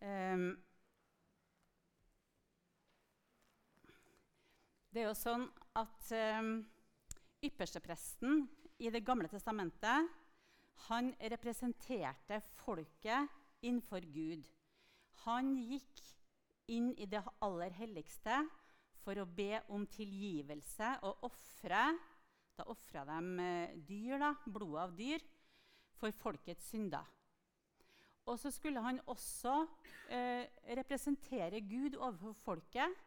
Um, det er jo sånn at um, ypperstepresten i Det gamle testamentet han representerte folket innenfor Gud. Han gikk inn i det aller helligste for å be om tilgivelse og ofre. Da ofra de eh, dyr, da, blodet av dyr, for folkets synder. Og så skulle han også eh, representere Gud overfor folket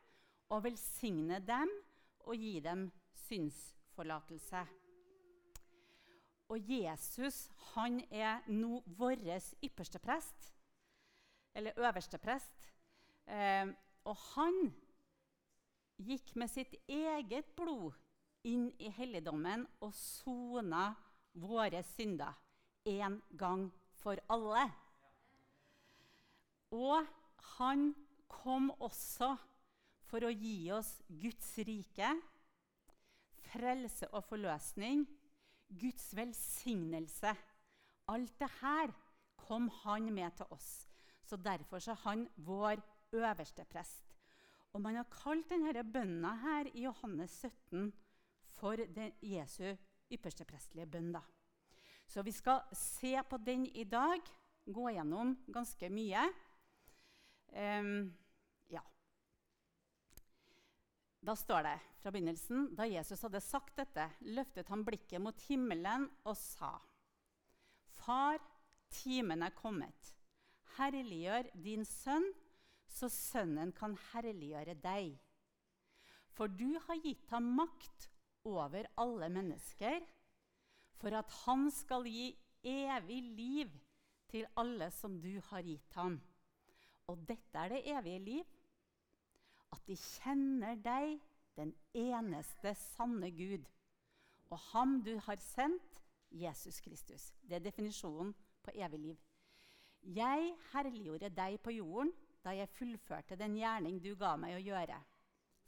og velsigne dem og gi dem synsforlatelse. Og Jesus han er nå vår ypperste prest, eller øverste prest. Eh, og han gikk med sitt eget blod inn i helligdommen og sona våre synder en gang for alle. Og han kom også for å gi oss Guds rike, frelse og forløsning, Guds velsignelse. Alt det her kom han med til oss. Så Derfor er han vår øverste prest. Og Man har kalt denne bønna her i Johannes 17 for den Jesu ypperste prestelige bønn. Så vi skal se på den i dag, gå gjennom ganske mye. Um, ja. Da står det fra begynnelsen Da Jesus hadde sagt dette, løftet han blikket mot himmelen og sa.: Far, timen er kommet. Herliggjør din sønn, så sønnen kan herliggjøre deg. For du har gitt ham makt over alle mennesker, for at han skal gi evig liv til alle som du har gitt ham. Og dette er det evige liv, at de kjenner deg, den eneste sanne Gud, og ham du har sendt, Jesus Kristus. Det er definisjonen på evig liv. Jeg herliggjorde deg på jorden da jeg fullførte den gjerning du ga meg å gjøre.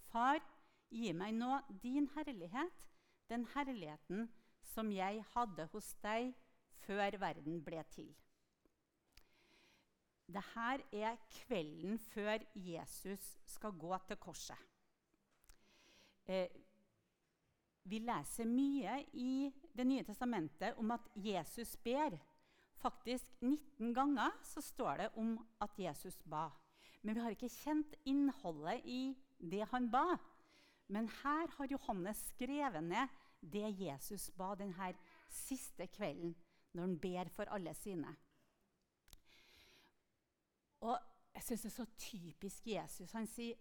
Far, gi meg nå din herlighet, den herligheten som jeg hadde hos deg før verden ble til. Dette er kvelden før Jesus skal gå til korset. Eh, vi leser mye i Det nye testamentet om at Jesus ber. Faktisk 19 ganger så står det om at Jesus ba. Men vi har ikke kjent innholdet i det han ba. Men her har Johannes skrevet ned det Jesus ba denne siste kvelden når han ber for alle sine. Og jeg syns det er så typisk Jesus. Han sier,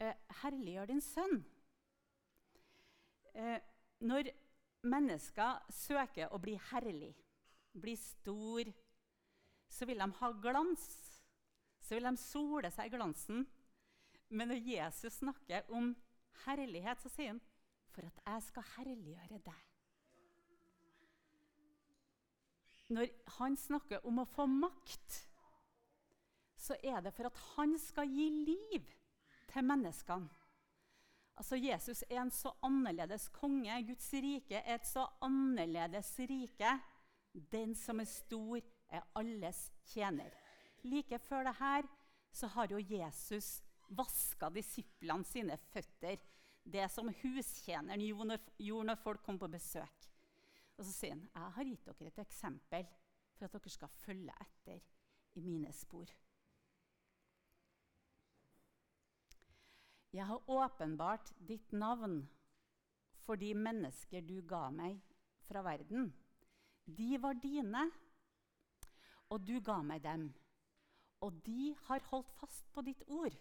eh, 'Herliggjør din sønn'. Eh, når mennesker søker å bli herlig, bli stor, så vil de ha glans. Så vil de sole seg i glansen. Men når Jesus snakker om herlighet, så sier han, 'For at jeg skal herliggjøre deg'. Når han snakker om å få makt, så er det for at han skal gi liv til menneskene. Altså, Jesus er en så annerledes konge. Guds rike er et så annerledes rike. Den som er stor, er alles tjener. Like før det her så har jo Jesus vaska disiplene sine føtter. Det som hustjeneren gjorde når folk kom på besøk. Og så sier han, 'Jeg har gitt dere et eksempel for at dere skal følge etter i mine spor'. Jeg har åpenbart ditt navn for de mennesker du ga meg fra verden. De var dine, og du ga meg dem. Og de har holdt fast på ditt ord.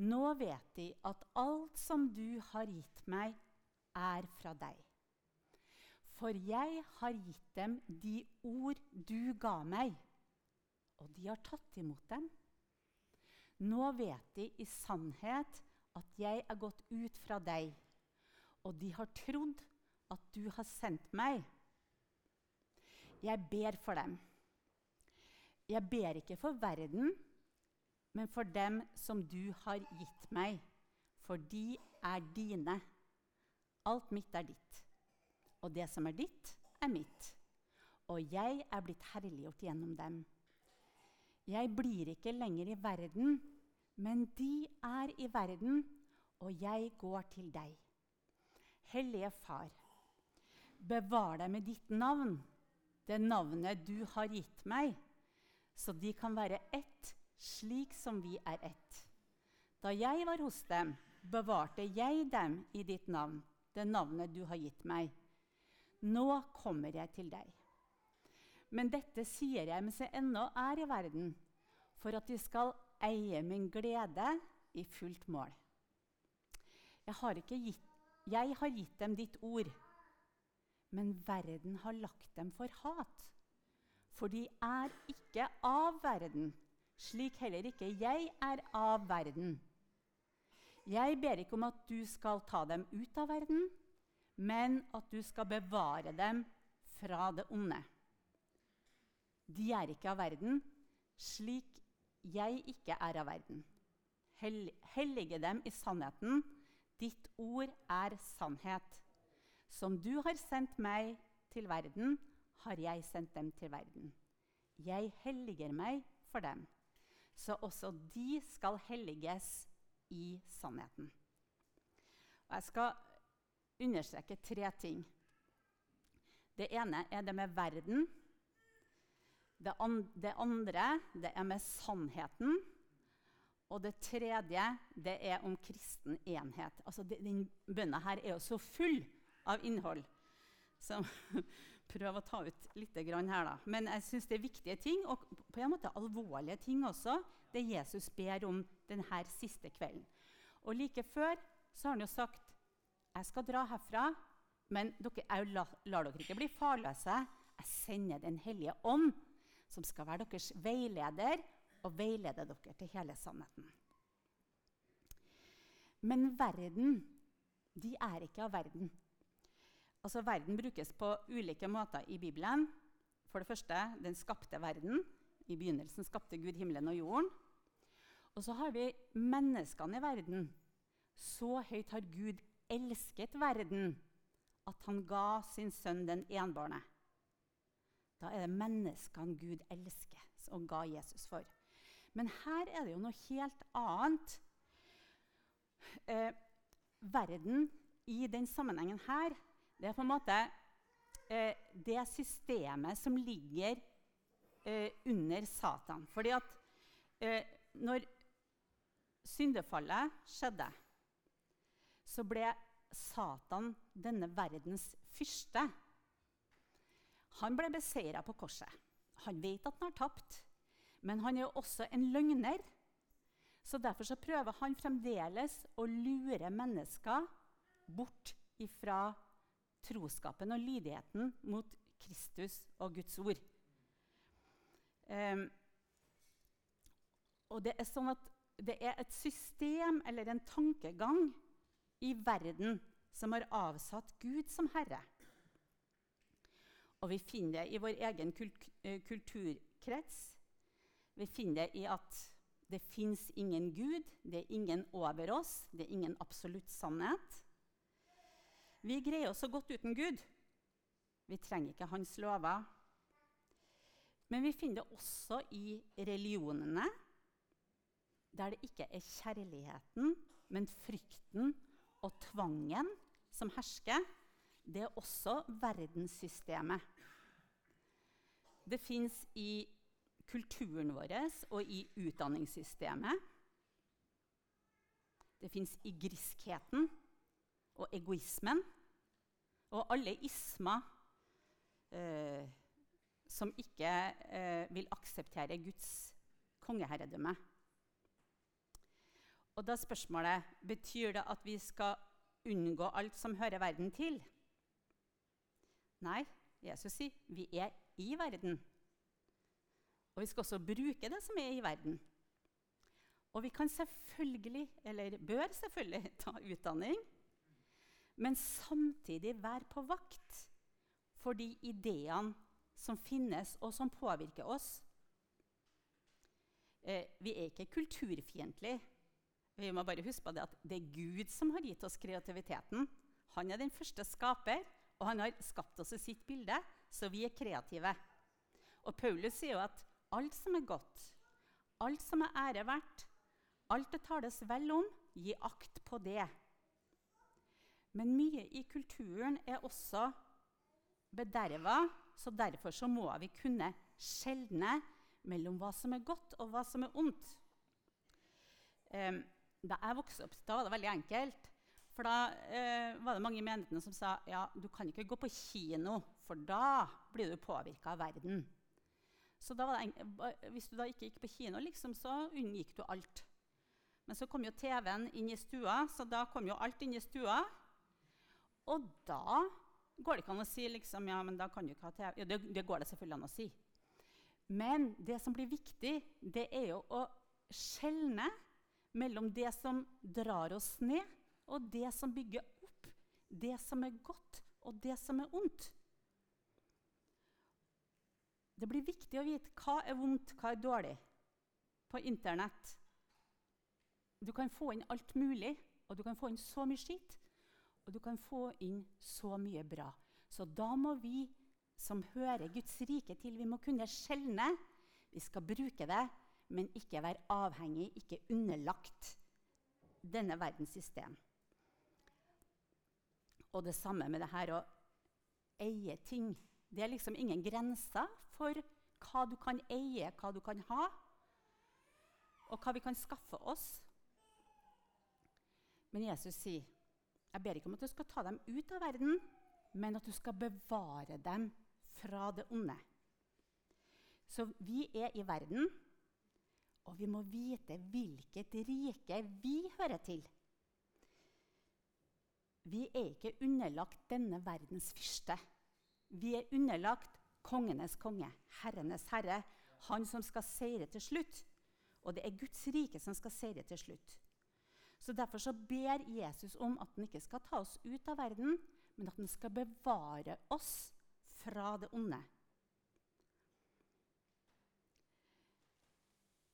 Nå vet de at alt som du har gitt meg, er fra deg. For jeg har gitt dem de ord du ga meg, og de har tatt imot dem. Nå vet de i sannhet at jeg er gått ut fra deg, og de har trodd at du har sendt meg. Jeg ber for dem. Jeg ber ikke for verden, men for dem som du har gitt meg, for de er dine. Alt mitt er ditt, og det som er ditt, er mitt. Og jeg er blitt herliggjort gjennom dem. Jeg blir ikke lenger i verden, men de er i verden, og jeg går til deg. Hellige Far, bevar deg med ditt navn, det navnet du har gitt meg, så de kan være ett, slik som vi er ett. Da jeg var hos dem, bevarte jeg dem i ditt navn, det navnet du har gitt meg. Nå kommer jeg til deg. Men dette sier jeg mens jeg ennå er i verden, for at de skal eie min glede i fullt mål. Jeg har, gitt, jeg har gitt dem ditt ord, men verden har lagt dem for hat. For de er ikke av verden, slik heller ikke jeg er av verden. Jeg ber ikke om at du skal ta dem ut av verden, men at du skal bevare dem fra det onde. De er ikke av verden, slik jeg ikke er av verden. Hell hellige dem i sannheten. Ditt ord er sannhet. Som du har sendt meg til verden, har jeg sendt dem til verden. Jeg helliger meg for dem, så også de skal helliges i sannheten. Og jeg skal understreke tre ting. Det ene er det med verden. Det, an det andre det er med sannheten. Og det tredje det er om kristen enhet. Altså, den bønna her er jo så full av innhold. Så prøv å ta ut litt her, da. Men jeg syns det er viktige ting, og på en måte alvorlige ting også, det Jesus ber om denne siste kvelden. Og like før så har han jo sagt jeg skal dra herfra, men dere, jeg lar dere ikke bli farløse. Jeg sender Den hellige ånd som skal være deres veileder og veilede dere til hele sannheten. Men verden, de er ikke av verden. Altså, Verden brukes på ulike måter i Bibelen. For det første den skapte verden. I begynnelsen skapte Gud himmelen og jorden. Og så har vi menneskene i verden. Så høyt har Gud elsket verden at han ga sin sønn den enbårne. Da er det menneskene Gud elsker, og ga Jesus for. Men her er det jo noe helt annet. Eh, verden i den sammenhengen her, det er på en måte eh, det systemet som ligger eh, under Satan. Fordi at eh, når syndefallet skjedde, så ble Satan denne verdens fyrste. Han ble beseira på korset. Han vet at han har tapt, men han er jo også en løgner. Så Derfor så prøver han fremdeles å lure mennesker bort ifra troskapen og lydigheten mot Kristus og Guds ord. Um, og det er sånn at det er et system eller en tankegang i verden som har avsatt Gud som herre. Og vi finner det i vår egen eh, kulturkrets. Vi finner det i at det fins ingen Gud, det er ingen over oss, det er ingen absolutt sannhet. Vi greier oss så godt uten Gud. Vi trenger ikke hans lover. Men vi finner det også i religionene, der det ikke er kjærligheten, men frykten og tvangen som hersker. Det er også verdenssystemet. Det fins i kulturen vår og i utdanningssystemet. Det fins i griskheten og egoismen og alle ismer eh, som ikke eh, vil akseptere Guds kongeherredømme. Og da spørsmålet betyr det at vi skal unngå alt som hører verden til. Nei, Jesus sier vi er i verden. Og vi skal også bruke det som er i verden. Og vi kan selvfølgelig, eller bør selvfølgelig, ta utdanning, men samtidig være på vakt for de ideene som finnes, og som påvirker oss. Eh, vi er ikke kulturfiendtlige. Vi må bare huske på det at det er Gud som har gitt oss kreativiteten. Han er den første skaper, og han har skapt oss i sitt bilde, så vi er kreative. Og Paulus sier jo at alt som er godt, alt som er ære verdt, alt det tales vel om, gi akt på det. Men mye i kulturen er også bederva, så derfor så må vi kunne skjelne mellom hva som er godt, og hva som er ondt. Um, da jeg vokste opp, da var det veldig enkelt. For da eh, var det mange i menighetene som sa ja, du kan ikke gå på kino, for da blir du påvirka av verden. Så hvis du da ikke gikk på kino, liksom, så unngikk du alt. Men så kom jo TV-en inn i stua, så da kom jo alt inn i stua. Og da går det ikke an å si liksom, ja, men da kan du ikke ha TV. Ja, det, det går det selvfølgelig an å si. Men det som blir viktig, det er jo å skjelne mellom det som drar oss ned, og det som bygger opp. Det som er godt, og det som er ondt. Det blir viktig å vite hva er vondt, hva er dårlig. På Internett Du kan få inn alt mulig, og du kan få inn så mye skitt. Og du kan få inn så mye bra. Så da må vi som hører Guds rike til, vi må kunne skjelne. Vi skal bruke det, men ikke være avhengig, ikke underlagt denne verdens system. Og det samme med det her å eie ting. Det er liksom ingen grenser for hva du kan eie, hva du kan ha, og hva vi kan skaffe oss. Men Jesus sier, 'Jeg ber ikke om at du skal ta dem ut av verden, men at du skal bevare dem fra det onde.' Så vi er i verden, og vi må vite hvilket rike vi hører til. Vi er ikke underlagt denne verdens fyrste. Vi er underlagt kongenes konge, herrenes herre, han som skal seire til slutt. Og det er Guds rike som skal seire til slutt. Så Derfor så ber Jesus om at han ikke skal ta oss ut av verden, men at han skal bevare oss fra det onde.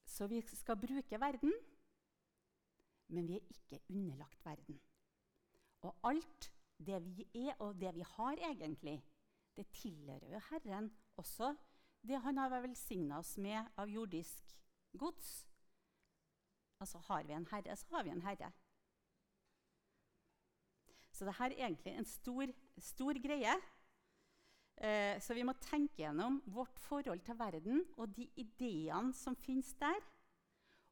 Så vi skal bruke verden, men vi er ikke underlagt verden. Og alt det vi er, og det vi har egentlig, det tilhører jo Herren også. Det han har velsigna oss med av jordisk gods. Altså har vi en herre, så har vi en herre. Så dette er egentlig en stor, stor greie. Eh, så vi må tenke gjennom vårt forhold til verden og de ideene som finnes der.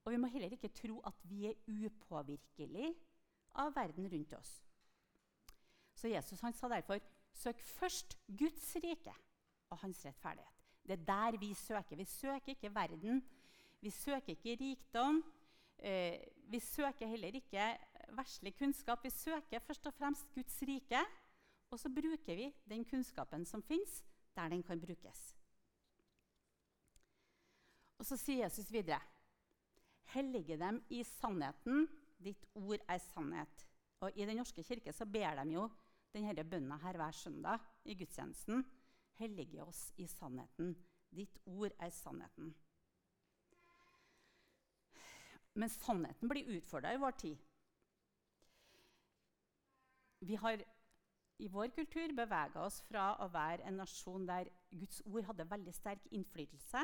Og vi må heller ikke tro at vi er upåvirkelige av verden rundt oss. Så Jesus han sa derfor søk først Guds rike og hans rettferdighet. Det er der vi søker. Vi søker ikke verden. Vi søker ikke rikdom. Eh, vi søker heller ikke verslig kunnskap. Vi søker først og fremst Guds rike. Og så bruker vi den kunnskapen som fins, der den kan brukes. Og så sier Jesus videre.: Hellige dem i sannheten. Ditt ord er sannhet. Og I Den norske kirke så ber de jo denne bønna her hver søndag i gudstjenesten. Hellige oss i sannheten. Ditt ord er sannheten. Men sannheten blir utfordra i vår tid. Vi har i vår kultur bevega oss fra å være en nasjon der Guds ord hadde veldig sterk innflytelse,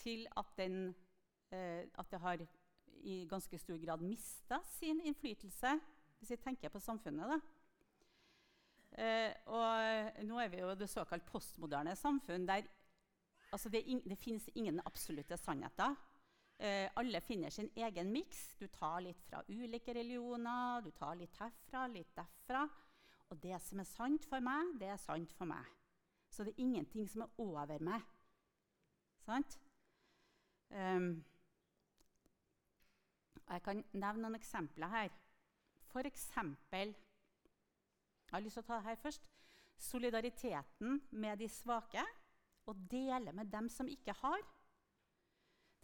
til at, den, eh, at det har i ganske stor grad mista sin innflytelse, hvis vi tenker på samfunnet. da. Eh, og nå er vi jo det såkalt postmoderne samfunn der altså det, in det finnes ingen absolutte sannheter. Eh, alle finner sin egen miks. Du tar litt fra ulike religioner, du tar litt herfra, litt derfra. Og det som er sant for meg, det er sant for meg. Så det er ingenting som er over meg. Sant? Um, jeg kan nevne noen eksempler her. For eksempel jeg har lyst til å ta det her først. Solidariteten med de svake. Å dele med dem som ikke har.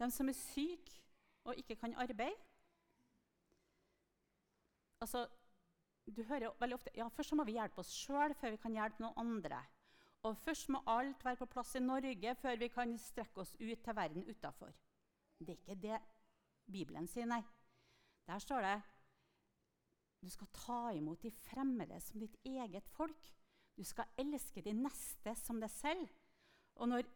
Dem som er syke og ikke kan arbeide. Altså, du hører veldig ofte ja, først må vi hjelpe oss sjøl før vi kan hjelpe noen andre. Og først må alt være på plass i Norge før vi kan strekke oss ut til verden utafor. Det er ikke det Bibelen sier, nei. Der står det du skal ta imot de fremmede som ditt eget folk. Du skal elske de neste som deg selv. Og når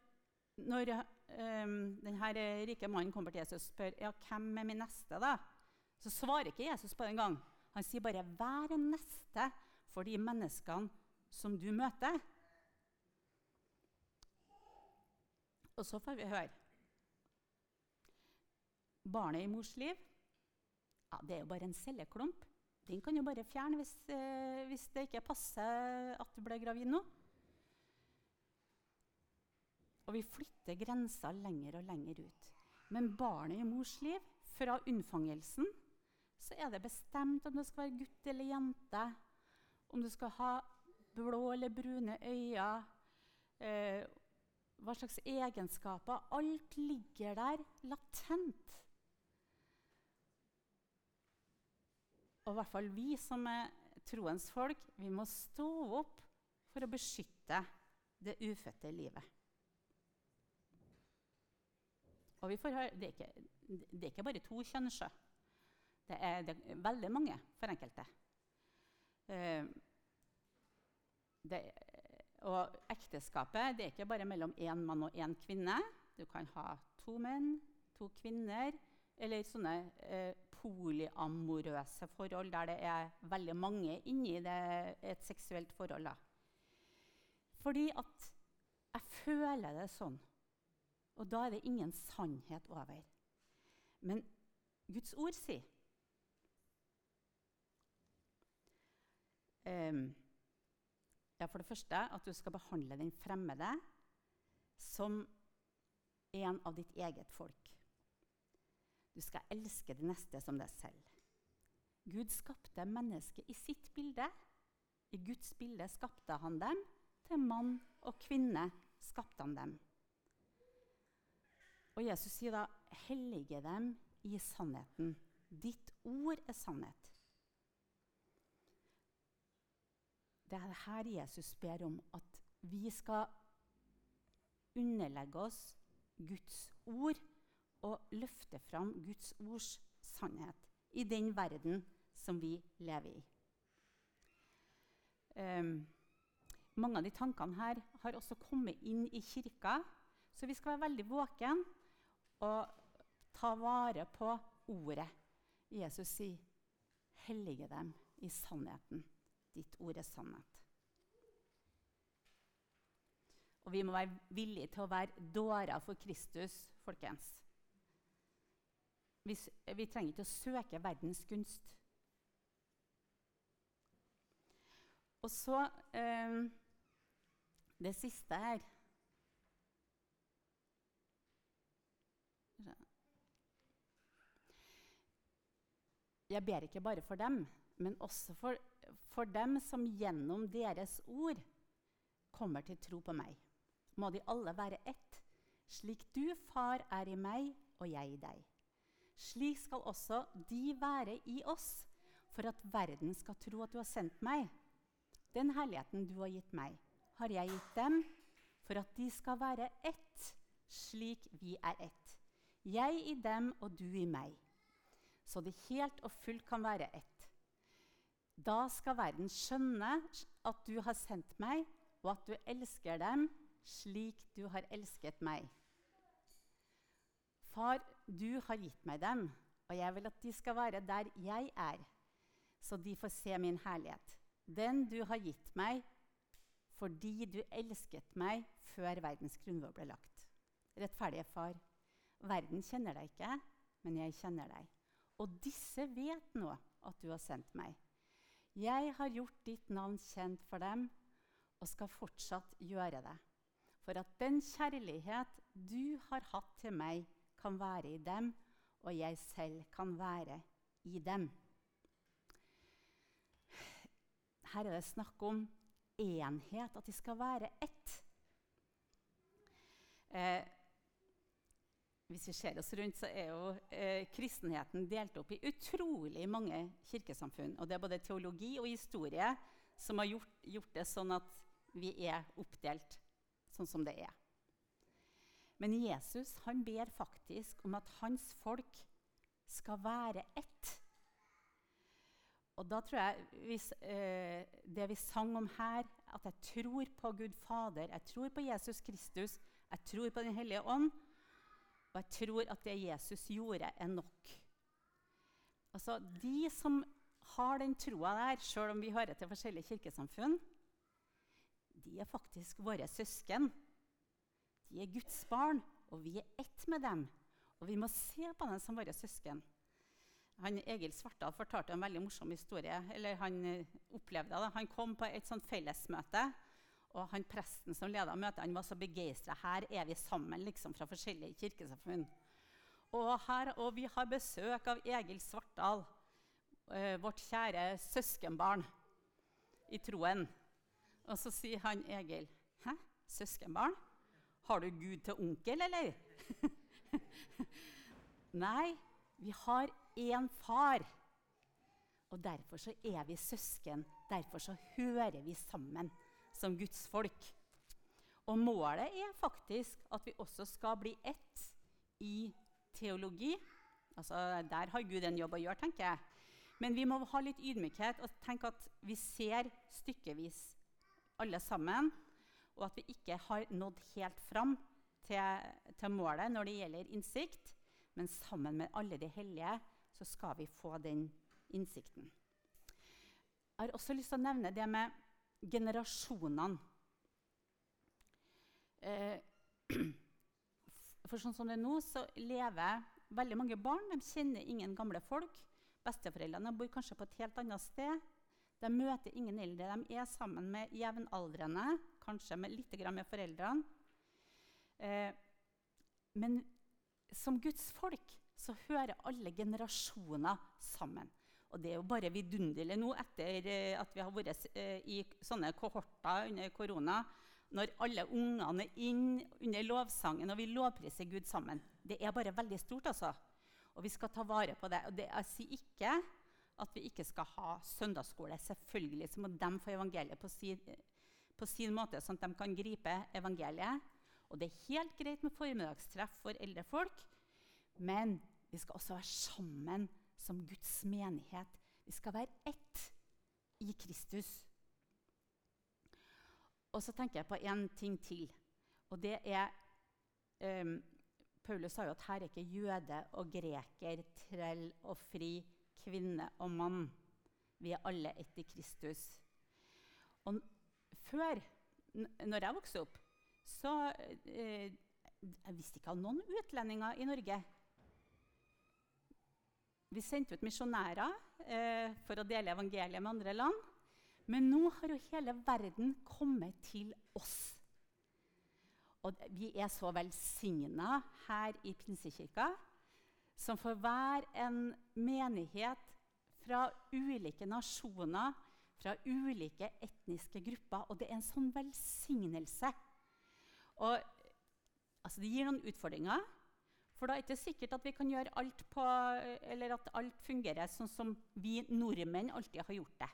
når um, denne rike mannen kommer til Jesus og spør ja, hvem er min neste, da? så svarer ikke Jesus på det gang. Han sier bare 'vær en neste for de menneskene som du møter'. Og så får vi høre Barnet i mors liv ja, det er jo bare en celleklump. Den kan du bare fjerne hvis, eh, hvis det ikke passer at du ble gravid nå. Og vi flytter grensa lenger og lenger ut. Men barnet i mors liv, fra unnfangelsen, så er det bestemt om det skal være gutt eller jente, om du skal ha blå eller brune øyne, eh, hva slags egenskaper. Alt ligger der latent. Og i hvert fall vi som er troens folk, vi må stå opp for å beskytte det ufødte livet. Og vi får høre, det er ikke, det er ikke bare to kjønn. Det er, det er veldig mange for enkelte. Uh, det, og ekteskapet det er ikke bare mellom én mann og én kvinne. Du kan ha to menn, to kvinner, eller sånne eh, polyamorøse forhold der det er veldig mange inni det, et seksuelt forhold. Da. Fordi at jeg føler det sånn. Og da er det ingen sannhet over. Men Guds ord sier um, ja, For det første at du skal behandle den fremmede som en av ditt eget folk. Du skal elske det neste som deg selv. Gud skapte mennesket i sitt bilde. I Guds bilde skapte han dem. Til mann og kvinne skapte han dem. Og Jesus sier da, 'Hellige dem i sannheten'. Ditt ord er sannhet. Det er her Jesus ber om at vi skal underlegge oss Guds ord og løfte fram Guds ords sannhet i den verden som vi lever i. Um, mange av de tankene her har også kommet inn i kirka, så vi skal være veldig våken og ta vare på ordet. Jesus sier, 'Hellige dem i sannheten. Ditt ord er sannhet'. Og vi må være villige til å være dårer for Kristus, folkens. Vi, vi trenger ikke å søke verdens gunst. Og så eh, det siste her Jeg ber ikke bare for dem, men også for, for dem som gjennom deres ord kommer til tro på meg. Må de alle være ett, slik du, far, er i meg og jeg i deg. Slik skal også de være i oss, for at verden skal tro at du har sendt meg. Den herligheten du har gitt meg, har jeg gitt dem, for at de skal være ett, slik vi er ett. Jeg i dem og du i meg så det helt og fullt kan være ett. Da skal verden skjønne at du har sendt meg, og at du elsker dem slik du har elsket meg. Far, du har gitt meg dem, og jeg vil at de skal være der jeg er, så de får se min herlighet. Den du har gitt meg fordi du elsket meg før verdens grunnlov ble lagt. Rettferdige far, verden kjenner deg ikke, men jeg kjenner deg. Og disse vet nå at du har sendt meg. Jeg har gjort ditt navn kjent for dem og skal fortsatt gjøre det. For at den kjærlighet du har hatt til meg, kan være i dem, og jeg selv kan være i dem. Her er det snakk om enhet, at de skal være ett. Eh, hvis vi ser oss rundt, så er jo eh, kristenheten delt opp i utrolig mange kirkesamfunn. Og det er både teologi og historie som har gjort, gjort, det sånn at vi er oppdelt sånn som det er. Men Jesus han ber faktisk om at hans folk skal være ett. Og da tror jeg hvis, eh, det vi sang om her, at jeg tror på Gud Fader, jeg tror på Jesus Kristus, Jeg tror på Den hellige ånd, og jeg tror at det Jesus gjorde, er nok. Altså, De som har den troa der, sjøl om vi hører til forskjellige kirkesamfunn, de er faktisk våre søsken. De er Guds barn, og vi er ett med dem. Og vi må se på dem som våre søsken. Han, Egil Svartdal fortalte en veldig morsom historie. eller Han eh, opplevde det. Han kom på et sånt fellesmøte, og han presten som leda møtet, han var så begeistra. Her er vi sammen liksom, fra forskjellige kirkesamfunn. Og, her, og vi har besøk av Egil Svartdal, eh, vårt kjære søskenbarn i troen. Og så sier han Egil, 'Hæ, søskenbarn? Har du Gud til onkel, eller?' Nei, vi har én far. Og derfor så er vi søsken. Derfor så hører vi sammen som Guds folk. Og målet er faktisk at vi også skal bli ett i teologi. Altså, Der har Gud en jobb å gjøre, tenker jeg. Men vi må ha litt ydmykhet og tenke at vi ser stykkevis alle sammen. Og at vi ikke har nådd helt fram til, til målet når det gjelder innsikt. Men sammen med alle de hellige så skal vi få den innsikten. Jeg har også lyst til å nevne det med generasjonene. Eh, for sånn som det er nå, så lever veldig mange barn. De kjenner ingen gamle folk. Besteforeldrene bor kanskje på et helt annet sted. De møter ingen eldre. De er sammen med jevnaldrende, kanskje med litt med foreldrene. Eh, men som Guds folk så hører alle generasjoner sammen. Og det er jo bare vidunderlig nå etter eh, at vi har vært eh, i sånne kohorter under korona, når alle ungene er inn under lovsangen og vi lovpriser Gud sammen. Det er bare veldig stort, altså. Og vi skal ta vare på det. Og det, jeg sier ikke at vi ikke skal ha søndagsskole. Selvfølgelig så må de få evangeliet på sin, på sin måte, sånn at de kan gripe evangeliet. Og det er helt greit med formiddagstreff for eldre folk. Men vi skal også være sammen som Guds menighet. Vi skal være ett i Kristus. Og så tenker jeg på én ting til. Og det er um, Paulus sa jo at her er ikke jøde og greker, trell og fri, kvinne og mann. Vi er alle ett i Kristus. Og før, når jeg vokste opp, så eh, Jeg visste ikke av noen utlendinger i Norge. Vi sendte ut misjonærer eh, for å dele evangeliet med andre land. Men nå har jo hele verden kommet til oss. Og vi er så velsigna her i Pinsekirka som får være en menighet fra ulike nasjoner, fra ulike etniske grupper. Og det er en sånn velsignelse. Og altså, Det gir noen utfordringer. For da er det ikke sikkert at vi kan gjøre alt på, eller at alt fungerer sånn som vi nordmenn alltid har gjort det.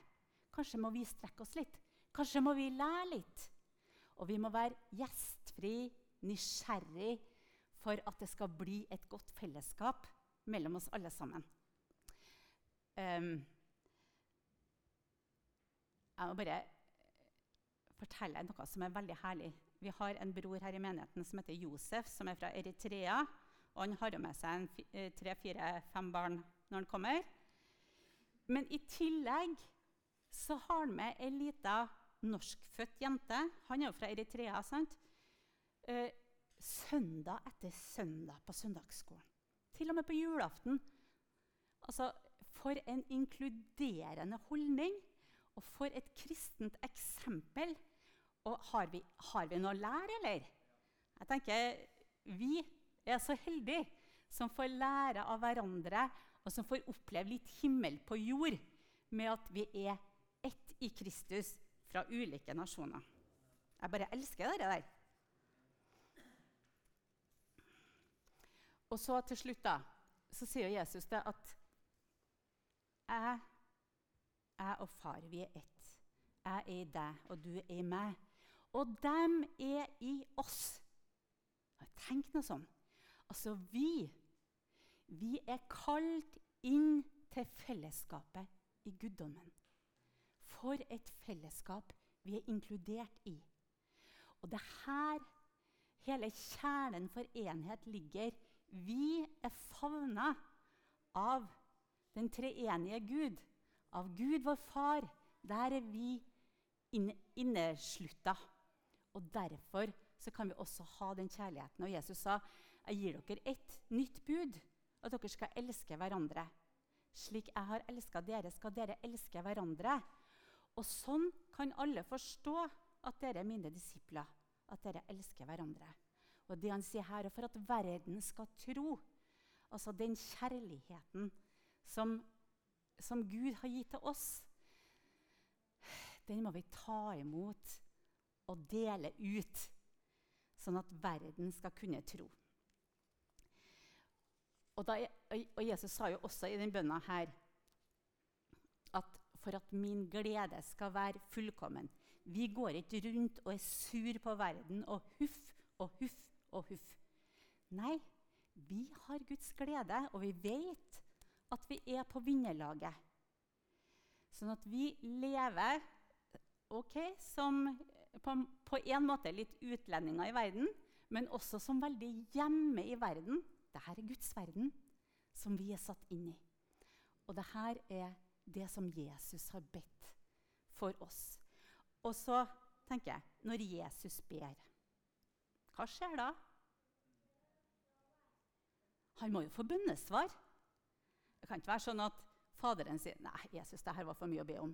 Kanskje må vi strekke oss litt. Kanskje må vi lære litt. Og vi må være gjestfri, nysgjerrig, for at det skal bli et godt fellesskap mellom oss alle sammen. Um, jeg må bare fortelle noe som er veldig herlig. Vi har en bror her i menigheten som heter Josef, som er fra Eritrea. Og han har med seg eh, tre-fire-fem barn når han kommer. Men i tillegg så har han med ei lita norskfødt jente. Han er jo fra Eritrea. sant? Eh, søndag etter søndag på søndagsskolen. Til og med på julaften. Altså, For en inkluderende holdning, og for et kristent eksempel. Og har vi, har vi noe å lære, eller? Jeg tenker, Vi er så heldige som får lære av hverandre, og som får oppleve litt himmel på jord med at vi er ett i Kristus fra ulike nasjoner. Jeg bare elsker det der. Og så til slutt da, så sier Jesus det at jeg, jeg og far, vi er ett. Jeg er i deg, og du er i meg. Og dem er i oss. Tenk noe sånn. Altså vi. Vi er kalt inn til fellesskapet i guddommen. For et fellesskap vi er inkludert i. Og det her Hele kjernen for enhet ligger Vi er favna av den treenige Gud, av Gud vår Far. Der er vi inne, inneslutta. Og derfor så kan vi også ha den kjærligheten. Og Jesus sa, 'Jeg gir dere et nytt bud, at dere skal elske hverandre.' 'Slik jeg har elska dere, skal dere elske hverandre.' Og sånn kan alle forstå at dere er mine disipler, at dere elsker hverandre. Og det han sier her, er for at verden skal tro. Altså den kjærligheten som, som Gud har gitt til oss, den må vi ta imot og dele ut, sånn at verden skal kunne tro. Og, da, og Jesus sa jo også i den bønna her at for at min glede skal være fullkommen Vi går ikke rundt og er sur på verden og huff og huff og huff. Nei, vi har Guds glede, og vi vet at vi er på vinnerlaget. Sånn at vi lever ok, som på, en måte litt utlendinger i verden, men også som veldig hjemme i verden. Dette er Guds verden som vi er satt inn i. Og dette er det som Jesus har bedt for oss. Og så tenker jeg når Jesus ber, hva skjer da? Han må jo få bønnesvar. Kan ikke være sånn at Faderen sier nei, Jesus, det her var for mye å be om.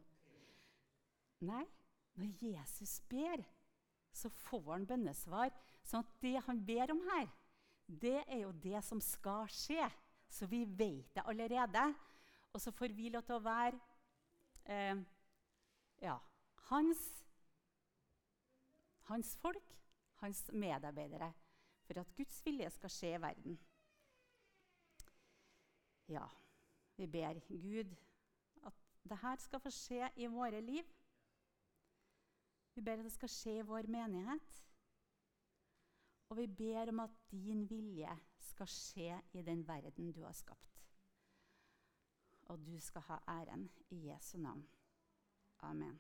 Nei, når Jesus ber, så får han bønnesvar. sånn at det han ber om her, det er jo det som skal skje. Så vi vet det allerede. Og så får vi lov til å være eh, ja, hans, hans folk, hans medarbeidere, for at Guds vilje skal skje i verden. Ja, vi ber Gud at dette skal få skje i våre liv. Vi ber at det skal skje i vår menighet. Og vi ber om at din vilje skal skje i den verden du har skapt. Og du skal ha æren i Jesu navn. Amen.